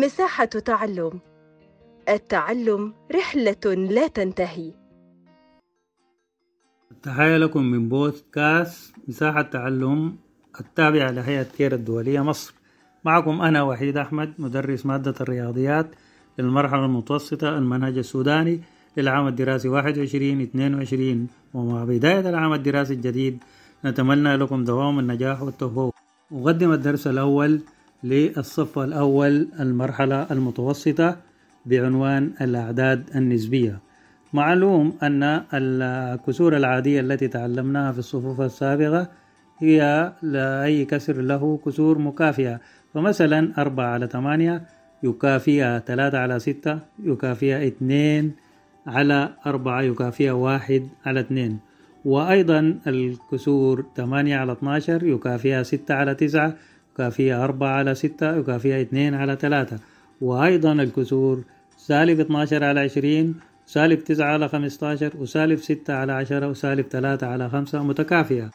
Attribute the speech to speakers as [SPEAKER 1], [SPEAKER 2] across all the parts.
[SPEAKER 1] مساحة تعلم. التعلم رحلة لا تنتهي.
[SPEAKER 2] تحية لكم من بودكاست مساحة تعلم التابعة لهيئة كير الدولية مصر. معكم أنا وحيد أحمد مدرس مادة الرياضيات للمرحلة المتوسطة المنهج السوداني للعام الدراسي 21 22 ومع بداية العام الدراسي الجديد نتمنى لكم دوام النجاح والتفوق أقدم الدرس الأول للصف الأول المرحلة المتوسطة بعنوان الأعداد النسبية. معلوم أن الكسور العادية التي تعلمناها في الصفوف السابقة هي لأي كسر له كسور مكافئة. فمثلا أربعة على ثمانية يكافئها ثلاثة على ستة يكافئها اثنين على أربعة يكافئها واحد على اثنين. وأيضا الكسور ثمانية على 12 يكافئها ستة على تسعة يكافئها أربعة على ستة يكافئها اثنين على ثلاثة. وأيضا الكسور سالب 12 على 20 سالب 9 على 15 وسالب 6 على 10 وسالب 3 على 5 متكافئة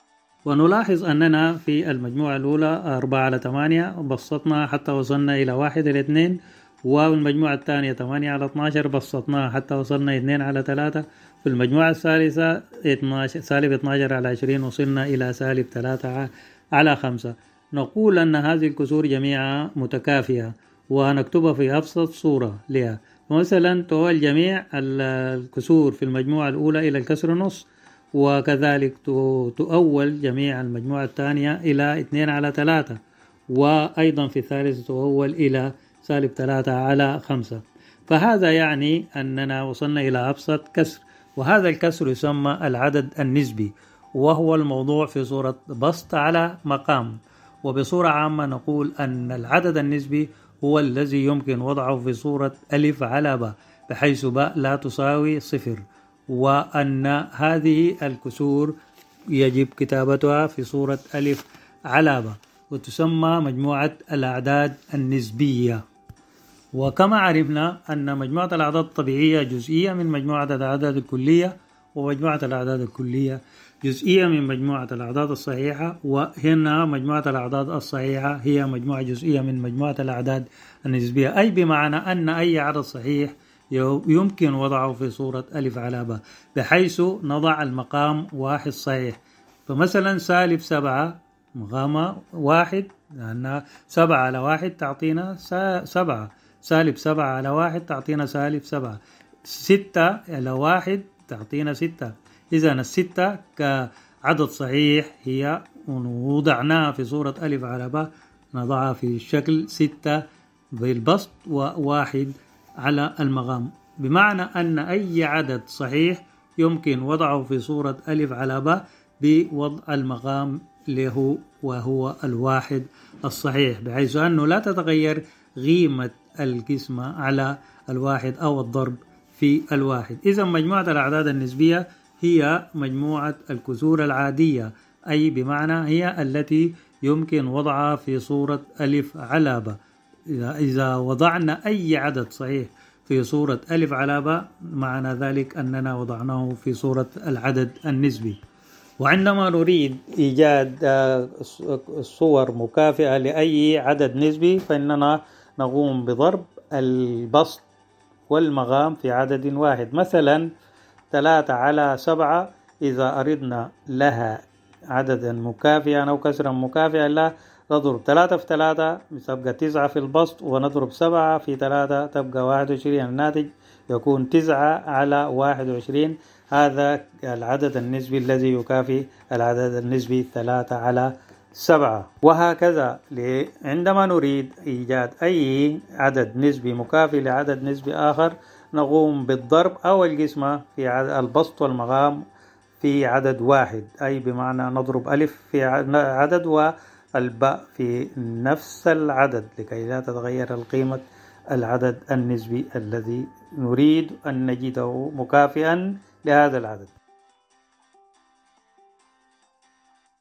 [SPEAKER 2] ونلاحظ أننا في المجموعة الأولى 4 على 8 بسطنا حتى وصلنا إلى 1 إلى 2 والمجموعة الثانية 8 على 12 بسطناها حتى وصلنا 2 على 3 في المجموعة الثالثة 12 سالب 12 على 20 وصلنا إلى سالب 3 على 5 نقول أن هذه الكسور جميعها متكافئة ونكتبها في أبسط صورة لها. مثلا تؤول جميع الكسور في المجموعة الأولى إلى الكسر نص وكذلك تؤول جميع المجموعة الثانية إلى 2 على 3 وأيضا في الثالثة تؤول إلى سالب 3 على 5 فهذا يعني أننا وصلنا إلى أبسط كسر وهذا الكسر يسمى العدد النسبي وهو الموضوع في صورة بسط على مقام. وبصورة عامة نقول أن العدد النسبي هو الذي يمكن وضعه في صورة ألف على باء بحيث باء لا تساوي صفر وأن هذه الكسور يجب كتابتها في صورة ألف على باء وتسمى مجموعة الأعداد النسبية. وكما عرفنا أن مجموعة الأعداد الطبيعية جزئية من مجموعة الأعداد الكلية ومجموعة الأعداد الكلية جزئية من مجموعة الأعداد الصحيحة وهنا مجموعة الأعداد الصحيحة هي مجموعة جزئية من مجموعة الأعداد النسبية. أي بمعنى أن أي عدد صحيح يمكن وضعه في صورة ألف على باء بحيث نضع المقام واحد صحيح. فمثلا سالب سبعة مقام واحد لأن سبعة على واحد تعطينا سبعة. سالب سبعة على واحد تعطينا سالب سبعة. ستة على واحد تعطينا ستة. إذا الستة كعدد صحيح هي وضعناها في صورة ألف على باء نضعها في شكل ستة بالبسط وواحد على المقام بمعنى أن أي عدد صحيح يمكن وضعه في صورة ألف على باء بوضع المقام له وهو الواحد الصحيح بحيث أنه لا تتغير قيمة القسمة على الواحد أو الضرب في الواحد. إذا مجموعة الأعداد النسبية هي مجموعة الكسور العادية أي بمعنى هي التي يمكن وضعها في صورة ألف على باء إذا وضعنا أي عدد صحيح في صورة ألف على باء معنى ذلك أننا وضعناه في صورة العدد النسبي. وعندما نريد إيجاد صور مكافئة لأي عدد نسبي فإننا نقوم بضرب البسط والمغام في عدد واحد. مثلا ثلاثة على سبعة إذا أردنا لها عددا مكافئا أو كسرا مكافئا لا نضرب ثلاثة في ثلاثة تبقى تسعة في البسط ونضرب سبعة في ثلاثة تبقى واحد وعشرين. الناتج يكون تسعة على واحد وعشرين. هذا العدد النسبي الذي يكافي العدد النسبي ثلاثة على سبعة. وهكذا عندما نريد إيجاد أي عدد نسبي مكافي لعدد نسبي آخر نقوم بالضرب. أو القسمة في البسط والمقام في عدد واحد. أي بمعنى نضرب ألف في عدد والباء في نفس العدد لكي لا تتغير القيمة العدد النسبي الذي نريد أن نجده مكافئا لهذا العدد.